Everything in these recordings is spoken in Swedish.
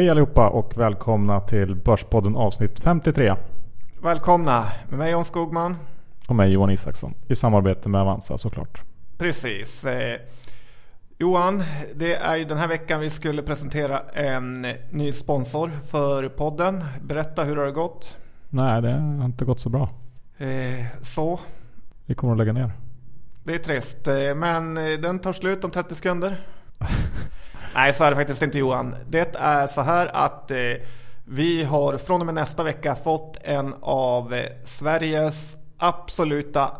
Hej allihopa och välkomna till Börspodden avsnitt 53. Välkomna med mig John Skogman. Och mig Johan Isaksson i samarbete med Avanza såklart. Precis. Eh, Johan, det är ju den här veckan vi skulle presentera en ny sponsor för podden. Berätta hur har det gått? Nej, det har inte gått så bra. Eh, så? Vi kommer att lägga ner. Det är trist, eh, men eh, den tar slut om 30 sekunder. Nej, så är det faktiskt inte Johan. Det är så här att eh, vi har från och med nästa vecka fått en av eh, Sveriges absoluta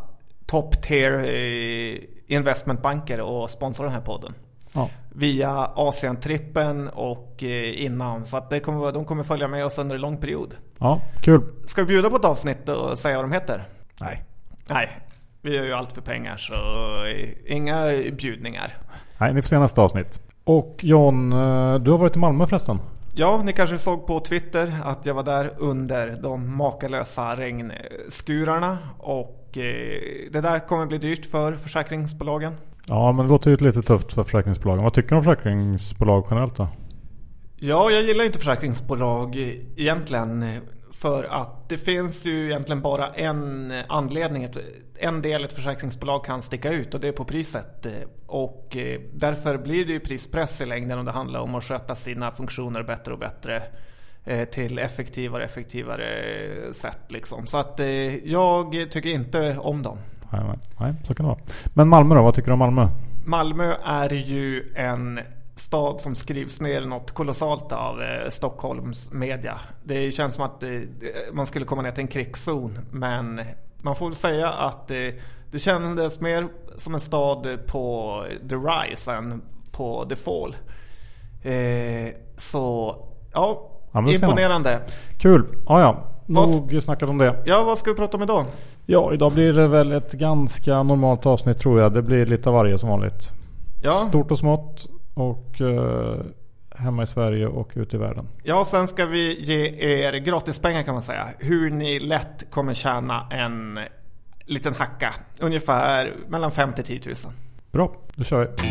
top tier eh, investmentbanker och sponsra den här podden. Ja. Via Asientrippen och eh, innan. Så att det kommer, de kommer följa med oss under en lång period. Ja, kul. Ska vi bjuda på ett avsnitt och säga vad de heter? Nej. Nej, vi gör ju allt för pengar så inga bjudningar. Nej, ni får se nästa avsnitt. Och John, eh, du har varit i Malmö förresten? Ja, ni kanske såg på Twitter att jag var där under de makalösa regnskurarna. Och eh, det där kommer bli dyrt för försäkringsbolagen. Ja, men det låter ju lite tufft för försäkringsbolagen. Vad tycker du om försäkringsbolag generellt då? Ja, jag gillar inte försäkringsbolag egentligen. För att det finns ju egentligen bara en anledning, en del ett försäkringsbolag kan sticka ut och det är på priset. Och eh, därför blir det ju prispress i längden om det handlar om att sköta sina funktioner bättre och bättre eh, till effektivare och effektivare sätt. Liksom. Så att eh, jag tycker inte om dem. Nej, nej, så kan det vara. Men Malmö då? Vad tycker du om Malmö? Malmö är ju en stad som skrivs ner något kolossalt av eh, Stockholms media. Det känns som att eh, man skulle komma ner till en krigszon. Men man får väl säga att eh, det kändes mer som en stad på the rise än på the fall. Eh, så ja, ja imponerande. Kul. Ja, ja. Nog vad, snackat om det. Ja, vad ska vi prata om idag? Ja, idag blir det väl ett ganska normalt avsnitt tror jag. Det blir lite av varje som vanligt. Ja. Stort och smått. Och eh, hemma i Sverige och ute i världen. Ja, sen ska vi ge er gratispengar kan man säga. Hur ni lätt kommer tjäna en liten hacka. Ungefär mellan 5 till 10 000. Bra, då kör vi.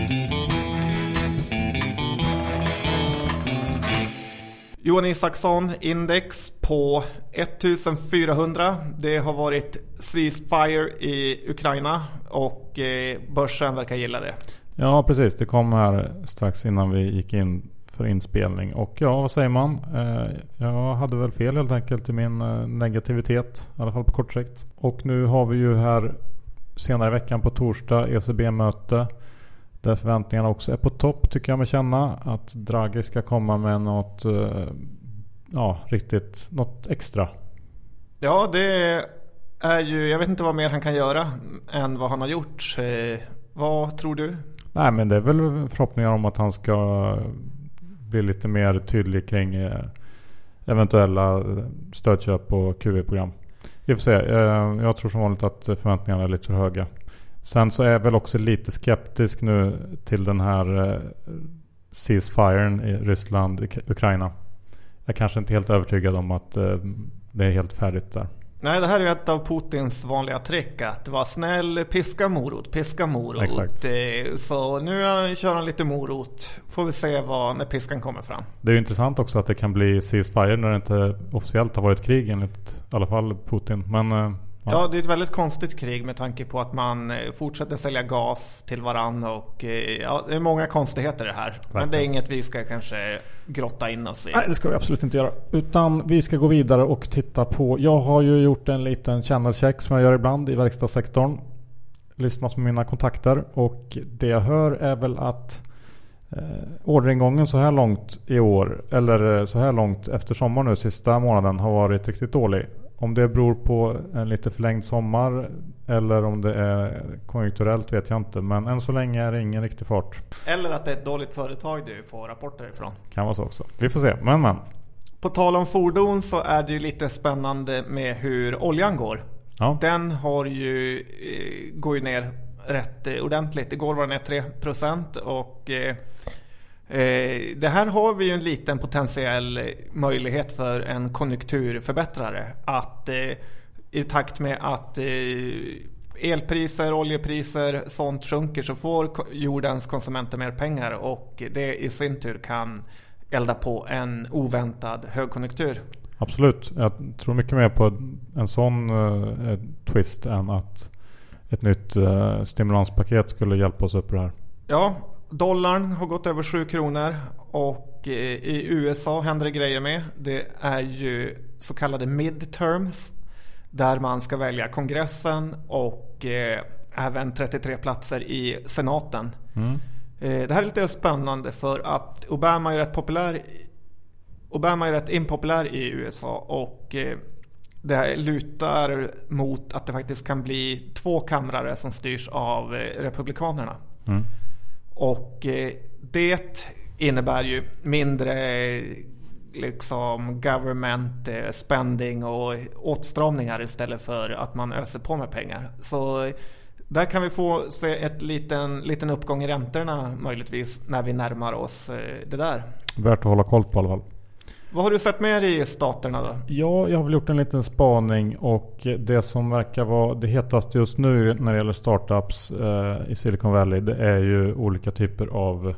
Johan Isaksson index på 1400. Det har varit ceasefire i Ukraina och eh, börsen verkar gilla det. Ja precis, det kom här strax innan vi gick in för inspelning. Och ja, vad säger man? Eh, jag hade väl fel helt enkelt i min eh, negativitet. I alla fall på kort sikt. Och nu har vi ju här senare i veckan på torsdag ECB-möte. Där förväntningarna också är på topp tycker jag mig känna. Att Draghi ska komma med något, eh, ja riktigt, något extra. Ja, det är ju, jag vet inte vad mer han kan göra än vad han har gjort. Vad tror du? Nej men det är väl förhoppningar om att han ska bli lite mer tydlig kring eh, eventuella eh, stödköp och QE-program. Vi får se. Eh, jag tror som vanligt att förväntningarna är lite för höga. Sen så är jag väl också lite skeptisk nu till den här ceasefiren i Ryssland, Ukraina. Jag är kanske inte helt övertygad om att det är helt färdigt där. Nej, det här är ett av Putins vanliga trick. Att vara snäll, piska morot, piska morot. Exakt. Eh, så nu kör han lite morot. Får vi se vad, när piskan kommer fram. Det är ju intressant också att det kan bli ceasefire när det inte officiellt har varit krig enligt i alla fall Putin. Men eh, Ja. det är ett väldigt konstigt krig med tanke på att man eh, fortsätter sälja gas till varann och eh, ja, det är många konstigheter det här. Verkligen. Men det är inget vi ska kanske grotta in oss i. Nej, det ska vi absolut inte göra. Utan vi ska gå vidare och titta på. Jag har ju gjort en liten channelcheck som jag gör ibland i verkstadssektorn. Lyssnat med mina kontakter och det jag hör är väl att eh, orderingången så här långt i år, eller så här långt efter sommaren nu, sista månaden, har varit riktigt dålig. Om det beror på en lite förlängd sommar eller om det är konjunkturellt vet jag inte. Men än så länge är det ingen riktig fart. Eller att det är ett dåligt företag du får rapporter ifrån. Kan vara så också. Vi får se. Men men. På tal om fordon så är det ju lite spännande med hur oljan går. Ja. Den har ju, eh, går ju ner rätt eh, ordentligt. Igår var den ner 3% och eh, det här har vi ju en liten potentiell möjlighet för en konjunkturförbättrare. Att eh, i takt med att eh, elpriser, oljepriser, sånt sjunker så får jordens konsumenter mer pengar och det i sin tur kan elda på en oväntad högkonjunktur. Absolut. Jag tror mycket mer på en sån twist än att ett nytt stimulanspaket skulle hjälpa oss upp det här. Ja, dollarn har gått över 7 kronor och uh, i USA händer det grejer med. Det är ju så kallade midterms där man ska välja kongressen och även 33 platser i senaten. Mm. Det här är lite spännande för att Obama är rätt populär Obama är rätt impopulär i USA och eh, det lutar mot att det faktiskt kan bli två kamrare som styrs av eh, Republikanerna. Mm. Och eh, det innebär ju mindre liksom government eh, spending och åtstramningar istället för att man öser på med pengar. Så där kan vi få se ett liten, liten uppgång i räntorna möjligtvis när vi närmar oss eh, det där. Värt att hålla koll på i alla fall. Vad har du sett mer i staterna då? Ja, jag har väl gjort en liten spaning och det som verkar vara det hetaste just nu när det gäller startups eh, i Silicon Valley det är ju olika typer av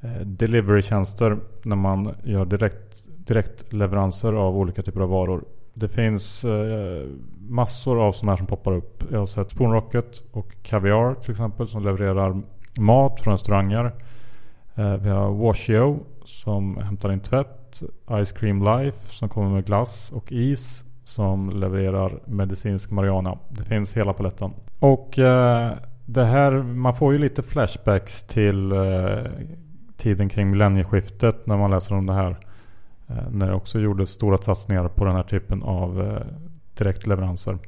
eh, deliverytjänster när man gör direkt, direktleveranser av olika typer av varor. Det finns eh, massor av sådana här som poppar upp. Jag har sett Spoonrocket och Caviar till exempel som levererar mat från restauranger. Eh, vi har Washio som hämtar in tvätt Ice Cream Life som kommer med glass och is som levererar medicinsk marijuana. Det finns hela paletten. Och eh, det här, man får ju lite flashbacks till eh, tiden kring millennieskiftet när man läser om det här. Eh, när det också gjordes stora satsningar på den här typen av eh, direktleveranser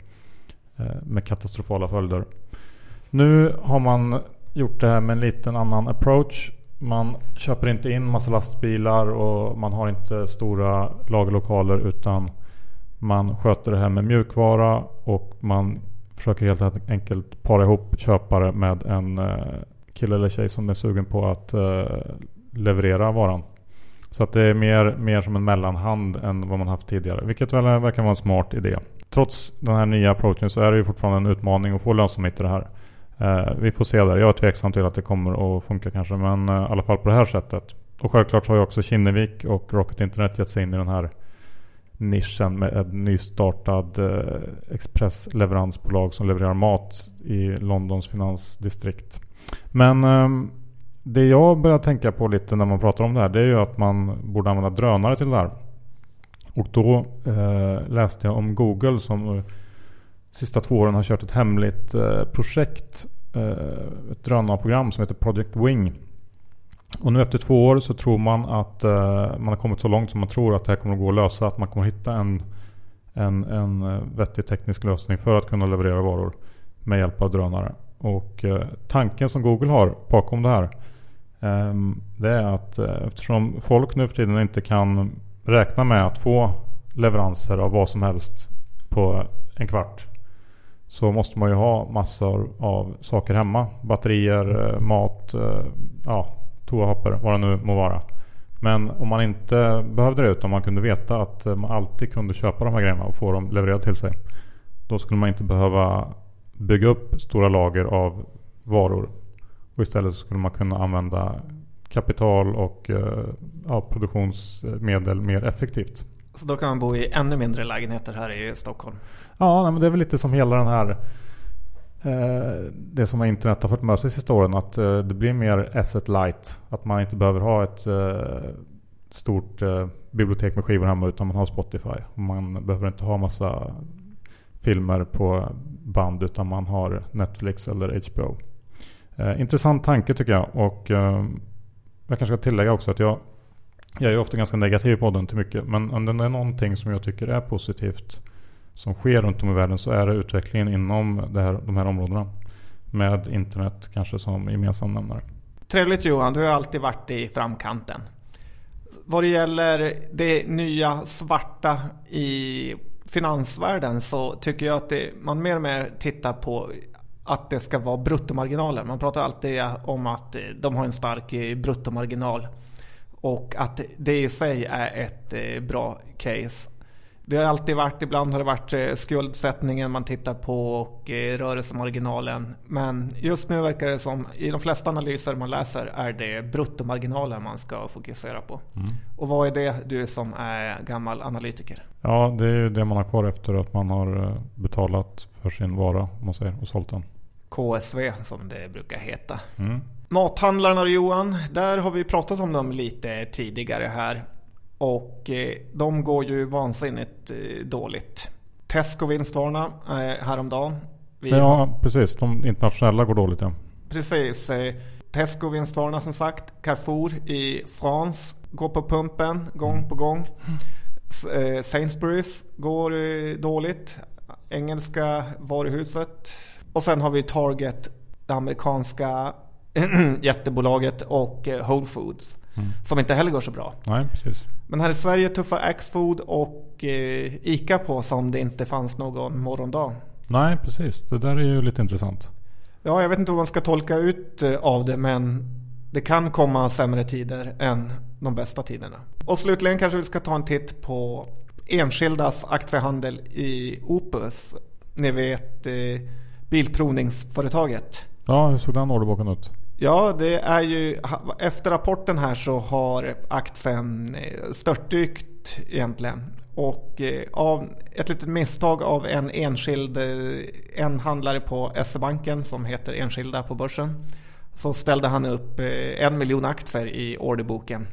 eh, med katastrofala följder. Nu har man gjort det här med en liten annan approach man köper inte in massa lastbilar och man har inte stora lagerlokaler utan man sköter det här med mjukvara och man försöker helt enkelt para ihop köpare med en eh, kille eller tjej som är sugen på att eh, leverera varan. Så att det är mer, mer som en mellanhand än vad man haft tidigare. Vilket väl verkar vara en smart idé. Trots den här nya approachen så är det ju fortfarande en utmaning att få lönsamhet i det här. Eh, vi får se där. Jag är tveksam till att det kommer att funka kanske. Men eh, i alla fall på det här sättet. Och självklart har ju också Kinnevik och Rocket Internet gett sig in i den här nischen med ett nystartad eh, expressleveransbolag som levererar mat i Londons finansdistrikt. Men ehm, det jag börjar tänka på lite när man pratar om det här det är ju att man borde använda drönare till det här. Och då eh, läste jag om Google som sista två åren har kört ett hemligt projekt. Eh, ett drönarprogram som heter Project Wing. Och nu efter två år så tror man att eh, man har kommit så långt som man tror att det här kommer att gå att lösa. Att man kommer att hitta en, en, en eh, vettig teknisk lösning för att kunna leverera varor med hjälp av drönare. Och eh, tanken som Google har bakom det här ehm, det är att eh, eftersom folk nu för tiden inte kan räkna med att få leveranser av vad som helst på en kvart så måste man ju ha massor av saker hemma. Batterier, eh, mat, eh, ja, toapapper, vad det nu må vara. Men om man inte behövde det utan man kunde veta att eh, man alltid kunde köpa de här grejerna och få dem levererade till sig. Då skulle man inte behöva bygga upp stora lager av varor. Och istället skulle man kunna använda kapital och ja, produktionsmedel mer effektivt. Så då kan man bo i ännu mindre lägenheter här i Stockholm? Ja, men det är väl lite som hela den här eh, det som internet har fört med sig sista åren. Att eh, det blir mer asset light. Att man inte behöver ha ett eh, stort bibliotek med skivor hemma utan man har Spotify. Man behöver inte ha massa filmer på band utan man har Netflix eller HBO. intressant tanke tycker jag. Och jag kanske ska tillägga också att jag jag är ofta ganska negativ i podden till mycket. Men om det är någonting som jag tycker är positivt som sker runt om i världen så är det utvecklingen inom det här, de här områdena. Med internet kanske som gemensam nämnare. Trevligt Johan, du har alltid varit i framkanten. Vad det gäller det nya svarta i finansvärlden så tycker jag att det, man mer och mer tittar på att det ska vara bruttomarginaler. Man pratar alltid om att de har en stark bruttomarginal. Och att det i sig är ett eh, bra case. Det har alltid varit, ibland har det varit eh, skuldsättningen man tittar på och eh, rörelsemarginalen. Men just nu verkar det som, i de flesta analyser man läser, är det bruttomarginalen man ska fokusera på. Mm. Och vad är det du som är gammal analytiker? Ja, det är ju det man har kvar efter att man har betalat för sin vara, man säger, och sålt den. KSV som det brukar heta. Mm. Mathandlarna Johan, där har vi pratat om dem lite tidigare här. Och eh, de går ju vansinnigt eh, dåligt. Tesco vinstvarna eh, häromdagen. Vi ja, har... precis. De internationella går dåligt ja. Precis. Tesco vinstvarna som sagt. Carrefour i France går på pumpen gång på gång. Sainsbury's går dåligt. Engelska varuhuset. Och sen har vi Target, det amerikanska jättebolaget och Whole Foods. Mm. Som inte heller går så bra. Nej, precis. Men här i Sverige tuffar Axfood och eh, ICA på som det inte fanns någon morgondag. Nej, precis. Det där är ju lite intressant. Ja, jag vet inte vad man ska tolka ut eh, av det men det kan komma sämre tider än de bästa tiderna. Och slutligen kanske vi ska ta en titt på enskildas aktiehandel i Opus. Ni vet eh, bilprovningsföretaget. Ja, hur såg den orderboken ut? Ja, det är ju efter rapporten här så har aktien eh, störtdykt egentligen. Och eh, av ett litet misstag av en enskild eh, en handlare på SE-banken som heter Enskilda på börsen så ställde han upp en miljon aktier i orderboken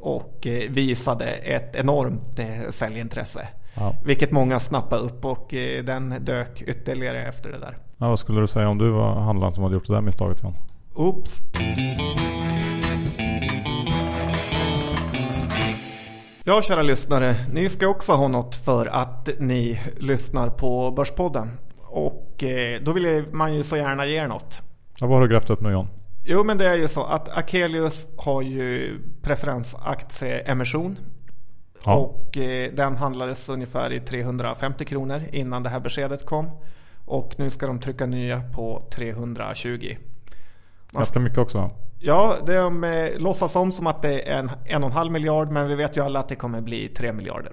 och visade ett enormt säljintresse. Ja. Vilket många snappade upp och den dök ytterligare efter det där. Ja, vad skulle du säga om du var handlaren som hade gjort det där misstaget John? Oops. Ja, kära lyssnare. Ni ska också ha något för att ni lyssnar på Börspodden. Och eh, då vill man ju så gärna ge er något. Ja, vad har du grävt upp nu John? Jo, men det är ju så att Akelius har ju preferensaktieemission. Ja. Och eh, den handlades ungefär i 350 kronor innan det här beskedet kom. Och nu ska de trycka nya på 320. Ganska mycket också. Ja, de eh, låtsas om som att det är en, en och en halv miljard men vi vet ju alla att det kommer bli tre miljarder.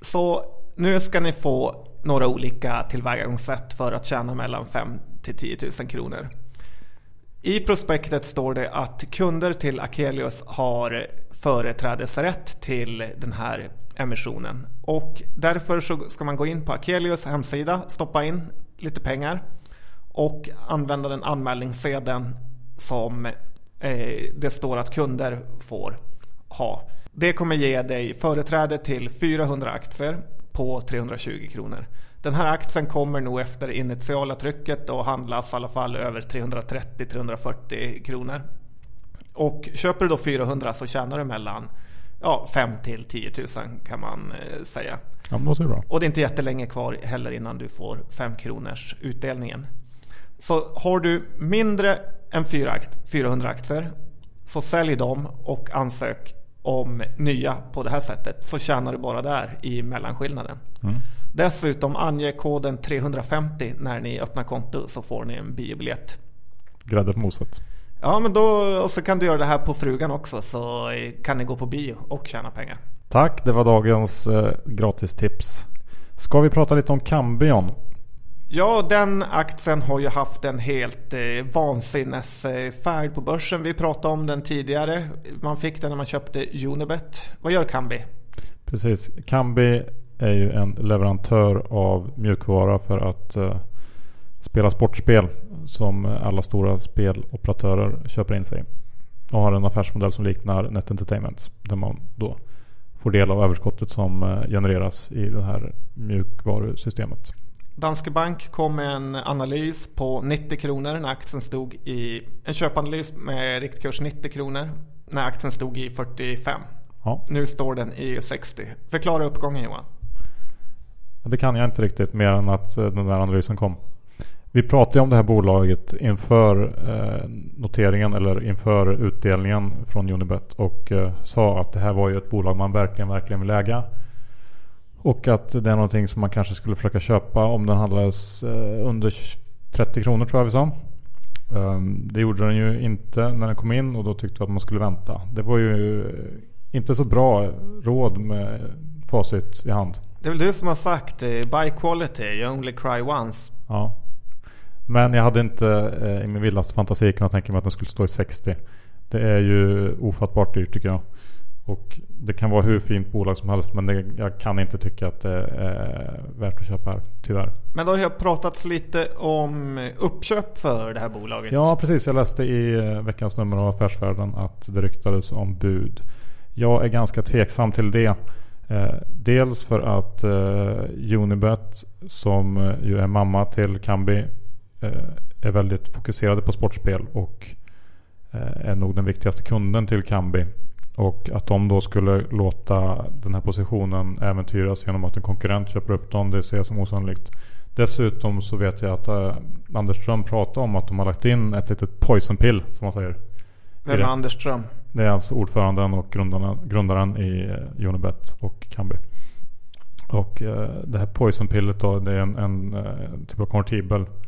Så nu ska ni få några olika tillvägagångssätt för att tjäna mellan 5 till 10 000 kronor. I prospektet står det att kunder till Akelius har företrädesrätt till den här emissionen. Och därför så ska man gå in på Akelius hemsida, stoppa in lite pengar och använda den anmälningssedeln som eh, det står att kunder får ha. Det kommer ge dig företräde till 400 aktier på 320 kronor. Den här aktien kommer nog efter initiala trycket och handlas i alla fall över 330-340 kronor. Och köper du då 400 så tjänar du mellan ja, 5 till 10 000 kan man eh, säga. Ja, det bra. Och det är inte jättelänge kvar heller innan du får 5 kronors utdelningen. Så har du mindre än 400 aktier så sälj dem och ansök om nya på det här sättet så tjänar du bara där i mellanskillnaden. Mm. Dessutom ange koden 350 när ni öppnar konto så får ni en biobiljett. Grädde på moset. Ja men då och så kan du göra det här på frugan också så kan ni gå på bio och tjäna pengar. Tack, det var dagens eh, gratistips. Ska vi prata lite om Cambion? Ja, den aktien har ju haft en helt eh, vansinnesfärd på börsen. Vi pratade om den tidigare. Man fick den när man köpte Unibet. Vad gör Kambi? Precis. Kambi är ju en leverantör av mjukvara för att eh, spela sportspel som alla stora speloperatörer köper in sig och har en affärsmodell som liknar Net Entertainment där man då får del av överskottet som eh, genereras i det här mjukvarusystemet. Danske Bank kom med en analys på 90 kronor när aktien stod i en köpanalys med riktkurs 90 kronor när aktien stod i 45. Ja. Nu står den i 60. Förklara uppgången Johan. Det kan jag inte riktigt mer än att eh, den där analysen kom. Vi pratade om det här bolaget inför eh, noteringen eller inför utdelningen från Unibet och eh, sa att det här var ju ett bolag man verkligen, verkligen vill äga. Och att det är någonting som man kanske skulle försöka köpa om den handlades eh, under 30 kronor tror jag vi sa. Ehm, det gjorde den ju inte när den kom in och då tyckte vi att man skulle vänta. Det var ju inte så bra råd med facit i hand. Det är väl du som har sagt eh, Buy quality, you only cry once. Ja. Men jag hade inte eh, i min vildaste fantasi kunnat tänka mig att den skulle stå i 60. Det är ju ofattbart dyrt tycker jag. Och det kan vara hur fint bolag som helst men det, jag kan inte tycka att det är värt att köpa här, tyvärr. Men då har jag pratats lite om uppköp för det här bolaget. Ja precis, jag läste i eh, veckans nummer av Affärsvärlden att det ryktades om bud. Jag är ganska tveksam till det. Eh, dels för att eh, Unibet som ju är mamma till Kambi är väldigt fokuserade på sportspel och är nog den viktigaste kunden till Kambi. Och att de då skulle låta den här positionen äventyras genom att en konkurrent köper upp dem, det ser jag som osannolikt. Dessutom så vet jag att äh, Anders Ström pratar om att de har lagt in ett litet poison pill som man säger. Vem är Anders Ström? Det är alltså ordföranden och grundaren, grundaren i Unibet och Kambi. Och uh, det här poison pillet då, det är en, en uh, typ av konvertibel Eh,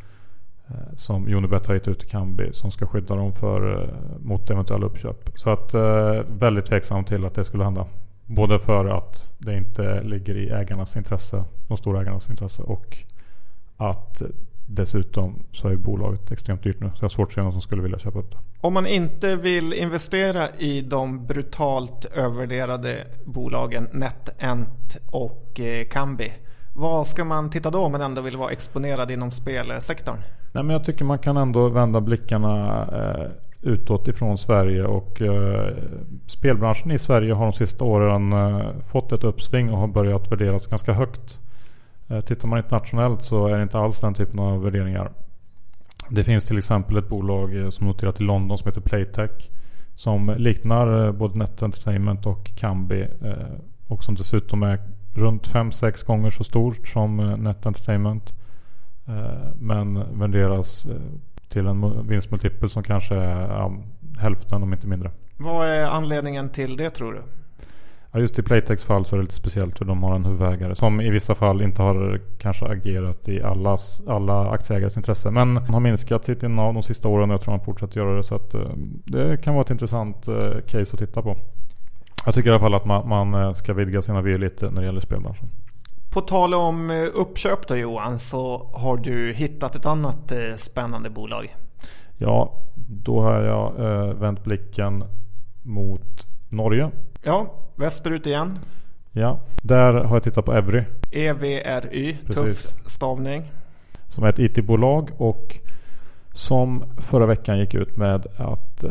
Eh, som Unibet har gett ut till Kambi som ska skydda dem för, eh, mot eventuella uppköp. Så att eh, väldigt tveksam till att det skulle hända. Både för att det inte ligger i ägarnas intresse, de stora ägarnas intresse och att dessutom så är bolaget extremt dyrt nu. Så jag har svårt att se någon som skulle vilja köpa upp det. Om man inte vill investera i de brutalt övervärderade bolagen NetEnt och Kambi. Vad ska man titta då om man ändå vill vara exponerad inom spelsektorn? Nej, men jag tycker man kan ändå vända blickarna eh, utåt ifrån Sverige. Och eh, spelbranschen i Sverige har de sista åren eh, fått ett uppsving och har börjat värderas ganska högt. Eh, tittar man internationellt så är det inte alls den typen av värderingar. Det finns till exempel ett bolag eh, som noterat i London som heter Playtech. Som liknar eh, både Net Entertainment och Kambi. Eh, och som dessutom är runt 5-6 gånger så stort som eh, Net Entertainment. Eh, men värderas eh, till en vinstmultipel som kanske är ja, hälften om inte mindre. Vad är anledningen till det tror du? Ja, just i Playtex fall så är det lite speciellt för de har en huvudägare som i vissa fall inte har kanske agerat i allas, alla aktieägares intresse. Men har minskat sitt innehav de sista åren och jag tror han fortsätter göra det. Så att, eh, det kan vara ett intressant case att titta på. Jag tycker i alla fall att man, man ska vidga sina vyer lite när det gäller spelbranschen. På tal om eh, uppköp då Johan så har du hittat ett annat eh, spännande bolag. Ja, då har jag eh, vänt blicken mot Norge. Ja, västerut igen. Ja, där har jag tittat på Evry. EVRY, tuff stavning. Som är ett IT-bolag och som förra veckan gick ut med att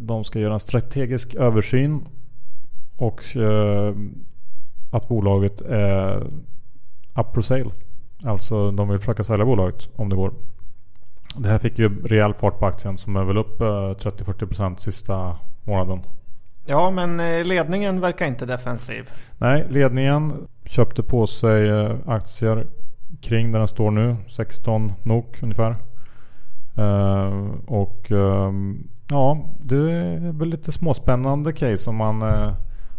de ska göra en strategisk översyn och att bolaget är up for sale. Alltså de vill försöka sälja bolaget om det går. Det här fick ju rejäl fart på aktien som är väl upp 30-40% sista månaden. Ja men eh, ledningen verkar inte defensiv. Nej, ledningen köpte på sig eh, aktier kring där den står nu. 16 NOK ungefär. Och um, ja, det är väl lite småspännande case om man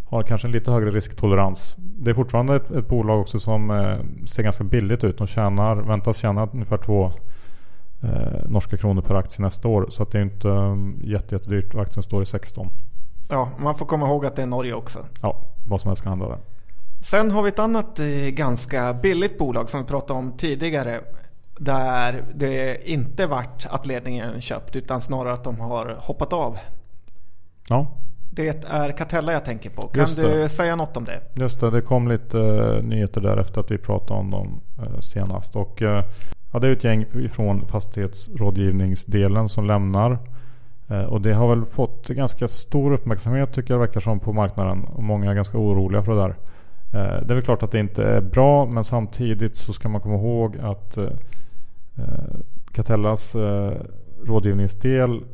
har kanske en lite högre risktolerans. Det är fortfarande ett, ett bolag också som eh, ser ganska billigt ut. De tjänar, väntas tjäna ungefär två eh, norska kronor per aktie nästa år. Så att det är inte um, jätte, jättedyrt och aktien står i 16. Ja, man får komma ihåg att det är Norge också. Ja, vad som helst kan handla där. Sen har vi ett annat eh, ganska billigt bolag som vi pratade om tidigare. Där det inte varit att ledningen köpt utan snarare att de har hoppat av. Ja, det är Catella jag tänker på. Kan du säga något om det? Just det, det kom lite uh, nyheter där efter att vi pratade om dem uh, senast. Och, uh, ja, det är ett gäng från fastighetsrådgivningsdelen som lämnar. och det har väl fått ganska stor uppmärksamhet tycker jag verkar som på marknaden. Och många är ganska oroliga för det där. det är väl klart att det inte är bra men samtidigt så ska man komma ihåg att Catellas rådgivningsdel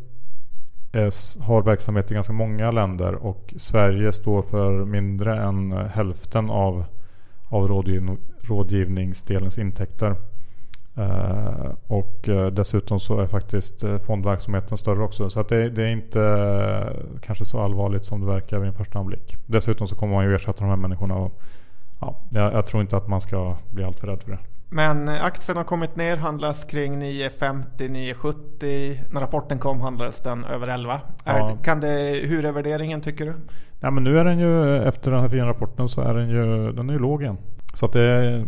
har verksamhet i ganska många länder och Sverige står för mindre än hälften av, av rådgivningsdelens intäkter. Eh, och eh, dessutom så är faktiskt eh, fondverksamheten större också. Så att det, det, är inte kanske så allvarligt som det verkar vid en första anblick. Dessutom så kommer man ju ersätta de här människorna. Och, ja, jag, jag tror inte att man ska bli alltför rädd för det. Men aktien har kommit ner, handlas kring 9,50, 9,70. När rapporten kom handlades den över 11. Ja. Är, kan det, hur är värderingen tycker du? Ja, men nu är den ju, efter den här fina rapporten så är den ju, den är ju låg igen. Så att det är,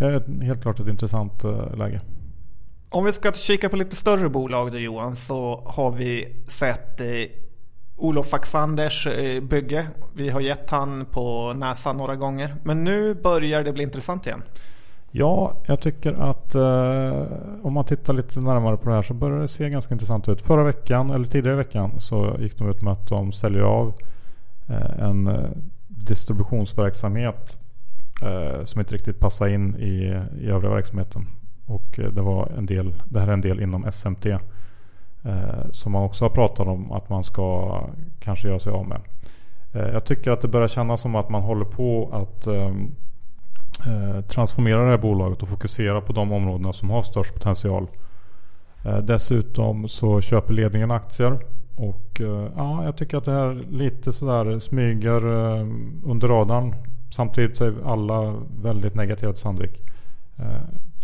är helt klart ett intressant läge. Om vi ska kika på lite större bolag då Johan så har vi sett eh, Olof Faxanders eh, bygge. Vi har gett han på näsan några gånger. Men nu börjar det bli intressant igen. Ja, jag tycker att eh, om man tittar lite närmare på det här så börjar det se ganska intressant ut. Förra veckan, eller tidigare i veckan, så gick de ut med att de säljer av eh, en eh, distributionsverksamhet eh, som inte riktigt passar in i, i övriga verksamheten. Och eh, det, var en del, det här är en del inom SMT. Eh, som man också har pratat om att man ska kanske göra sig av med. Eh, jag tycker att det börjar kännas som att man håller på att eh, transformera det här bolaget och fokusera på de områdena som har störst potential. Eh, dessutom så köper ledningen aktier. Och eh, ja, jag tycker att det här lite sådär smyger eh, under radarn. Samtidigt så är alla väldigt negativa till Sandvik.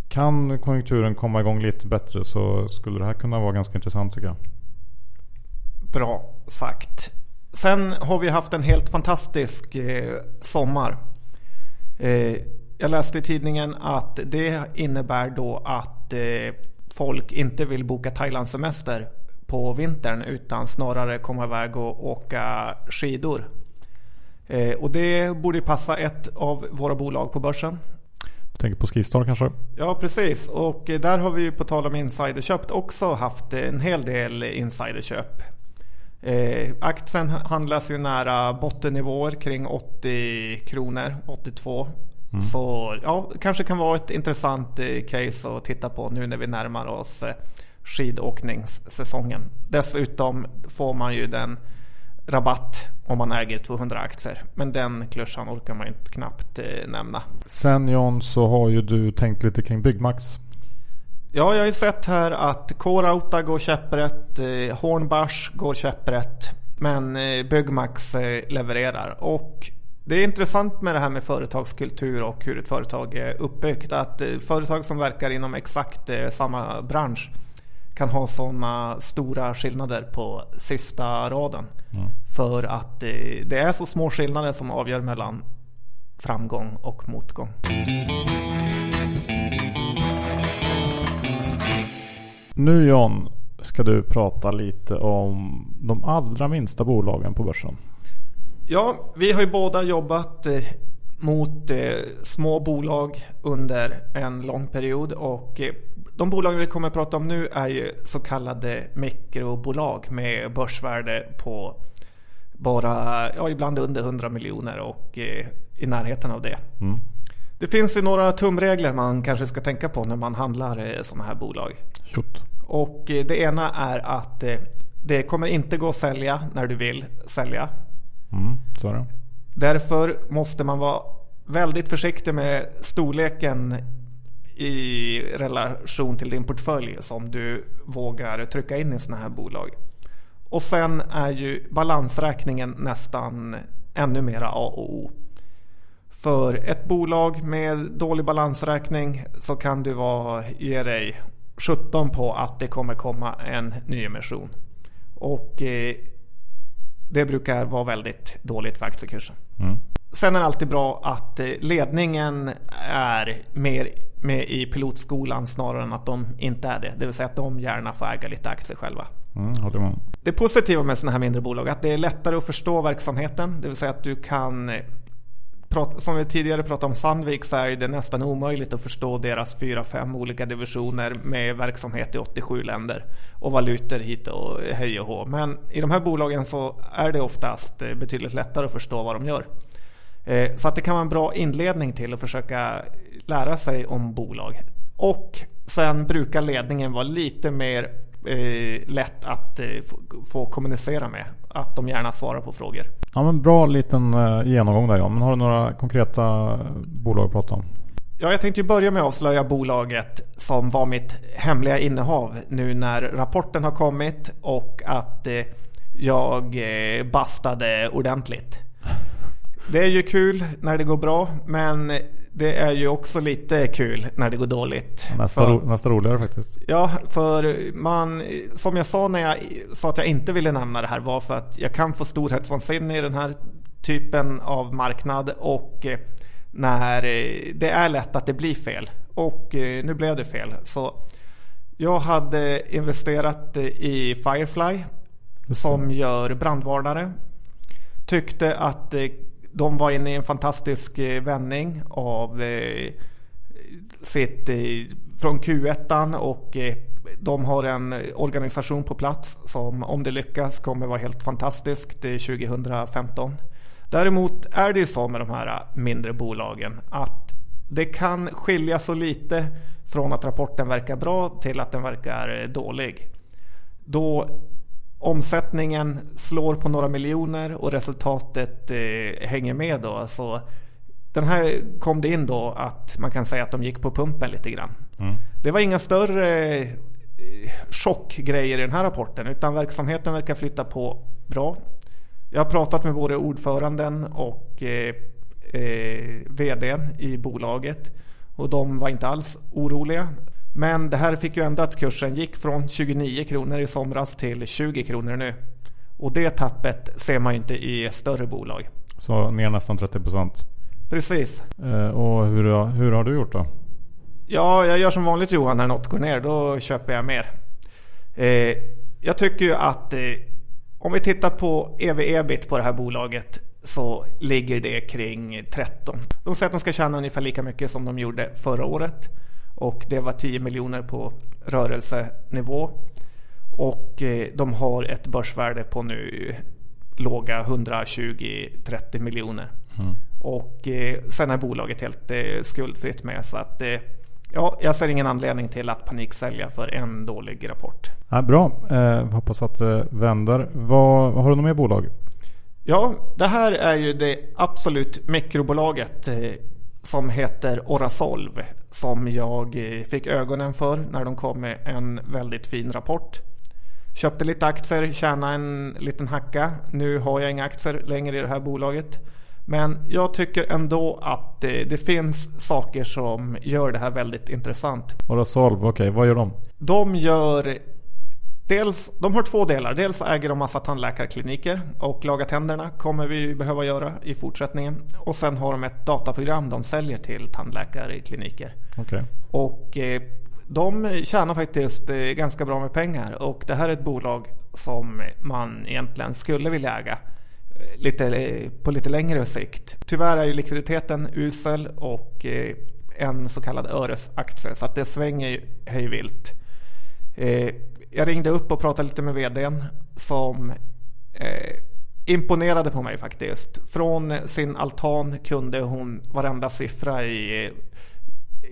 Kan konjunkturen komma igång lite bättre så skulle det här kunna vara ganska intressant tycker jag. Bra sagt. Sen har vi haft en helt fantastisk sommar. Jag läste i tidningen att det innebär då att eh, folk inte vill boka Thailandssemester på vintern utan snarare komma iväg och åka skidor. Eh, och det borde passa ett av våra bolag på börsen. Tänker på Skistar kanske? Ja precis och där har vi ju på tal om insiderköp också haft en hel del insiderköp. Eh, aktien handlas ju nära bottennivåer kring 80 kronor, 82. Mm. Så ja, kanske kan vara ett intressant eh, case att titta på nu när vi närmar oss eh, skidåkningssäsongen. Dessutom får man ju den rabatt om man äger 200 aktier. Men den klyschan orkar man inte knappt eh, nämna. Sen John så har ju du tänkt lite kring Byggmax. Ja, jag har ju sett här att K-Rauta går käpprätt, Hornbach går käpprätt. Men Byggmax levererar. Och det är intressant med det här med företagskultur och hur ett företag är uppbyggt. Att eh, företag som verkar inom exakt eh, samma bransch kan ha sådana stora skillnader på sista raden. Mm. För att det, det är så små skillnader som avgör mellan framgång och motgång. Nu John ska du prata lite om de allra minsta bolagen på börsen. Ja, vi har ju båda jobbat eh, mot eh, små bolag under en lång period och eh, de bolag vi kommer att prata om nu är ju så kallade mikrobolag med börsvärde på bara, ja ibland under 100 miljoner och i närheten av det. Mm. Det finns ju några tumregler man kanske ska tänka på när man handlar sådana här bolag. Shoot. Och det ena är att det kommer inte gå att sälja när du vill sälja. Mm, så är det. Därför måste man vara väldigt försiktig med storleken i relation till din portfölj som du vågar trycka in i sådana här bolag. Och sen är ju balansräkningen nästan ännu mera A och O. För ett bolag med dålig balansräkning så kan du vara, ge dig 17 på att det kommer komma en nyemission. Och eh, det brukar vara väldigt dåligt för aktiekursen. Mm. Sen är det alltid bra att eh, ledningen är mer med i pilotskolan snarare än att de inte är det. Det vill säga att de gärna får äga lite aktier själva. Mm, det positiva med sådana här mindre bolag är att det är lättare att förstå verksamheten. Det vill säga att du kan eh, som vi tidigare pratade om Sandvik så är det nästan omöjligt att förstå deras fyra fem olika divisioner med verksamhet i 87 länder och valutor hit och hej och hå. Men i de här bolagen så är det oftast eh, betydligt lättare att förstå vad de gör. Eh, så att det kan vara en bra inledning till att försöka lära sig om bolag. Och sen brukar ledningen vara lite mer eh, lätt att få, kommunicera med. Att de gärna svarar på frågor. Ja men bra liten eh, genomgång där John. Men har du några konkreta bolag att prata om? Ja, jag tänkte börja med att avslöja bolaget som var mitt hemliga innehav nu när rapporten har kommit och att eh, jag eh, bastade ordentligt. Det är ju kul när det går bra men det är ju också lite kul när det går dåligt. Nästa, för, ro, nästa roligare faktiskt. Ja, för man, som jag sa när jag sa att jag inte ville nämna det här var för att jag kan få storhetsvansinne i den här typen av marknad och eh, när eh, det är lätt att det blir fel. Och eh, nu blev det fel. Så jag hade investerat i Firefly som gör brandvarnare. Tyckte att de var inne i en fantastisk eh, vändning av eh, sitt eh, från Q1 och de har en organisation på plats som om det lyckas kommer vara helt fantastiskt 2015. Däremot är det ju så med de här mindre bolagen att det kan skilja så lite från att rapporten verkar bra till att den verkar dålig. Då omsättningen slår på några miljoner och resultatet eh, hänger med då. Så den här kom det in då att man kan säga att de gick på pumpen lite grann. Mm. Det var inga större chockgrejer i den här rapporten utan verksamheten verkar flytta på bra. Jag har pratat med både ordföranden och eh, eh, vdn i bolaget och de var inte alls oroliga. Men det här fick ju ändå att kursen gick från 29 kronor i somras till 20 kronor nu. Och det tappet ser man ju inte i större bolag. Så ner nästan 30 procent? Precis. Eh, och hur, hur har du gjort då? Ja, jag gör som vanligt Johan när något går ner. Då köper jag mer. Eh, jag tycker ju att eh, om vi tittar på ev-ebit på det här bolaget så ligger det kring 13. De säger att de ska tjäna ungefär lika mycket som de gjorde förra året. Och det var 10 miljoner på rörelsenivå. Och eh, de har ett börsvärde på nu låga 120-30 miljoner. Mm. Och eh, sen är bolaget helt eh, skuldfritt med så att Ja, jag ser ingen anledning till att paniksälja för en dålig rapport. Ja, bra, eh, hoppas att det vänder. Vad, har du något mer bolag? Ja, det här är ju det absolut mikrobolaget som heter Orasolv som jag eh, fick ögonen för när de kom med en väldigt fin rapport. Köpte lite aktier, tjänade en liten hacka. Nu har jag inga aktier längre i det här bolaget. Men jag tycker ändå att det, det, finns saker som gör det här väldigt intressant. Orasolv, okej, okay. vad gör de? De gör Dels, de har två delar. Dels äger de massa tandläkarkliniker och laga tänderna kommer vi behöva göra i fortsättningen. Och sen har de ett dataprogram de säljer till tandläkarkliniker. Okay. Och eh, de tjänar faktiskt eh, ganska bra med pengar och det här är ett bolag som man egentligen skulle vilja äga lite, på lite längre sikt. Tyvärr är ju likviditeten usel och eh, en så kallad öresaktie så att det svänger hej vilt. Eh, jag ringde upp och pratade lite med vdn som eh, imponerade på mig faktiskt. Från sin altan kunde hon varenda siffra i,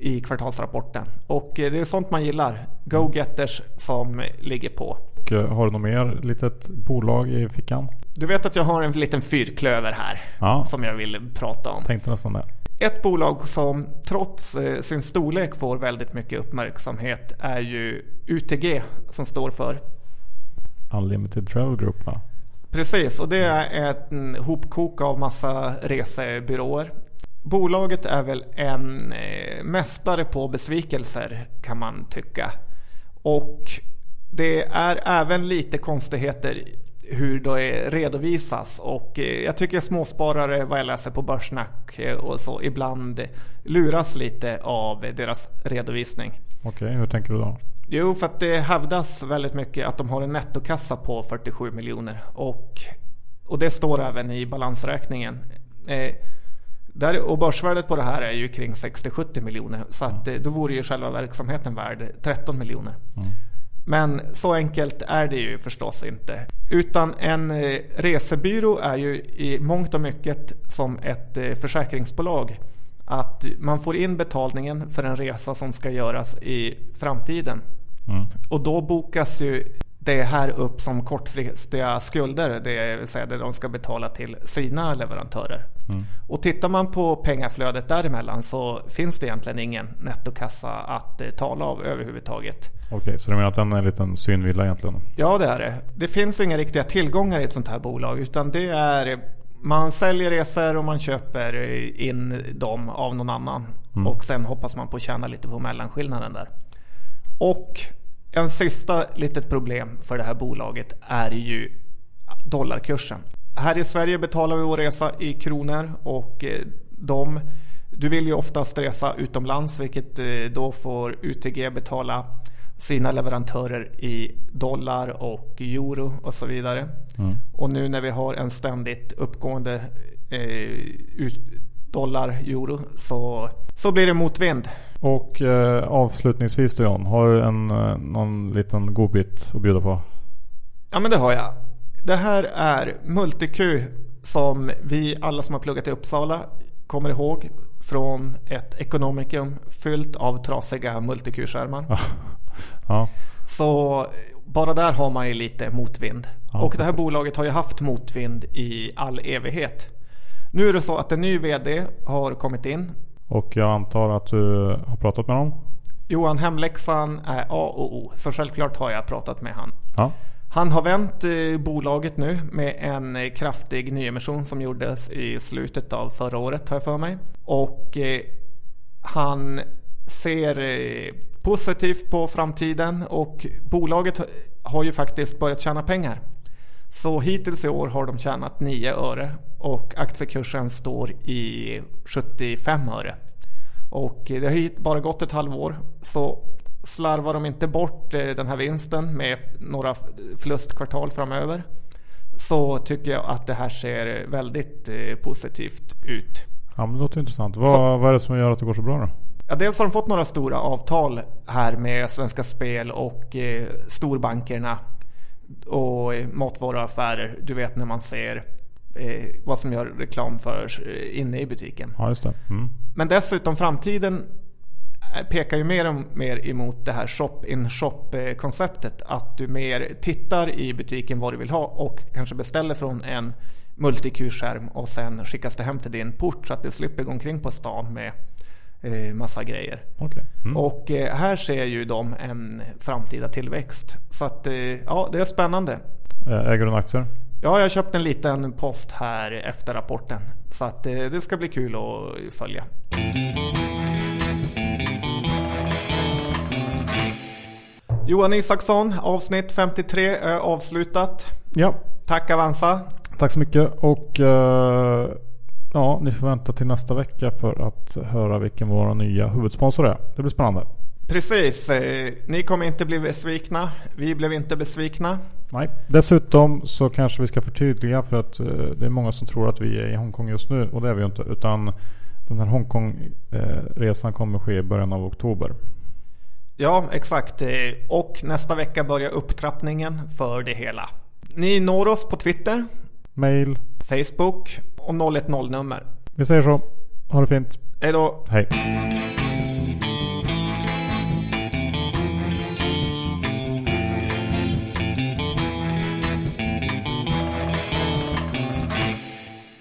i kvartalsrapporten. Och det är sånt man gillar. Go-getters som ligger på. Och har du något mer litet bolag i fickan? Du vet att jag har en liten fyrklöver här ja. som jag vill prata om. Tänkte nästan det. Ett bolag som trots eh, sin storlek får väldigt mycket uppmärksamhet är ju UTG som står för Unlimited Travel Group va? Precis och det är ett hopkok av massa resebyråer. Bolaget är väl en eh, mästare på besvikelser kan man tycka. Och det är även lite konstigheter hur det redovisas och eh, jag tycker småsparare vad jag läser på Börssnack eh, och så ibland luras lite av deras redovisning. Okej, okay, hur tänker du då? Jo, för att det hävdas väldigt mycket att de har en nettokassa på 47 miljoner och, och det står även i balansräkningen. Eh, där, och börsvärdet på det här är ju kring 60-70 miljoner så att, mm. då vore ju själva verksamheten värd 13 miljoner. Mm. Men så enkelt är det ju förstås inte. Utan en eh, resebyrå är ju i mångt och mycket som ett eh, försäkringsbolag. Att man får in betalningen för en resa som ska göras i framtiden. Mm. Och då bokas ju det här upp som kortfristiga skulder, det vill säga det de ska betala till sina leverantörer. Mm. Och tittar man på pengaflödet däremellan så finns det egentligen ingen nettokassa att eh, tala av överhuvudtaget. Okej, så du menar att den är en liten synvilla egentligen? Ja, det är det. Det finns inga riktiga tillgångar i ett sånt här bolag utan det är man säljer resor och man köper in dem av någon annan. Mm. Och sen hoppas man på att tjäna lite på mellanskillnaden där. Och en sista litet problem för det här bolaget är ju dollarkursen. Här i Sverige betalar vi vår resa i kronor och eh, de Du vill ju oftast resa utomlands vilket eh, då får UTG betala sina leverantörer i dollar och euro och så vidare. Mm. Och nu när vi har en ständigt uppgående eh, dollar, euro så, så blir det motvind. Och eh, avslutningsvis då John, har du en, eh, någon liten godbit att bjuda på? Ja men det har jag. Det här är MultiQ som vi alla som har pluggat i Uppsala kommer ihåg från ett ekonomikum fyllt av trasiga multiQ-skärmar. ja. Så bara där har man ju lite motvind. Ja, och det här bolaget har ju haft motvind i all evighet. Nu är det så att en ny VD har kommit in. Och jag antar att du har pratat med honom? Johan Hemläxan är A och O, så självklart har jag pratat med honom. Ja. Han har vänt eh, bolaget nu med en eh, kraftig nyemission som gjordes i slutet av förra året har jag för mig. Och eh, han ser positivt på framtiden och bolaget har ju faktiskt börjat tjäna pengar. Så hittills i år har de tjänat 9 öre och aktiekursen står i 75 öre. Och det har bara gått ett halvår så slarvar de inte bort eh, den här vinsten med några förlustkvartal framöver så tycker jag att det här ser väldigt eh, positivt ut. Ja men det låter intressant. Vad, så, vad är det som gör att det går så bra då? Ja, dels har de fått några stora avtal här med Svenska Spel och eh, storbankerna och matvaruaffärer. Du vet när man ser eh, vad som gör reklam för eh, inne i butiken. Ja, just det. Mm. Men dessutom framtiden pekar ju mer och mer emot det här shop-in-shop konceptet. Att du mer tittar i butiken vad du vill ha och kanske beställer från en multiq-skärm och sen skickas det hem till din port så att du slipper gå omkring på stan med eh, massa grejer. Okay. Mm. Och eh, här ser ju de en framtida tillväxt. Så att eh, ja, det är spännande. Äger du aktier? Ja, jag har köpt en liten post här efter rapporten. Så att det ska bli kul att följa. Johan Isaksson, avsnitt 53 är avslutat. Ja. Tack Avanza. Tack så mycket och uh, ja, ni får vänta till nästa vecka för att höra vilken vår nya huvudsponsor är. Det blir spännande. Precis, eh, ni kommer inte bli besvikna. Vi blev inte besvikna. Nej, dessutom så kanske vi ska förtydliga för att eh, det är många som tror att vi är i Hongkong just nu och det är vi ju inte. Utan den här Hongkong-resan kommer ske i början av oktober. Ja, exakt. Och nästa vecka börjar upptrappningen för det hela. Ni når oss på Twitter. Mail. Facebook och 010-nummer. Vi säger så. Ha det fint. Hej då. Hej.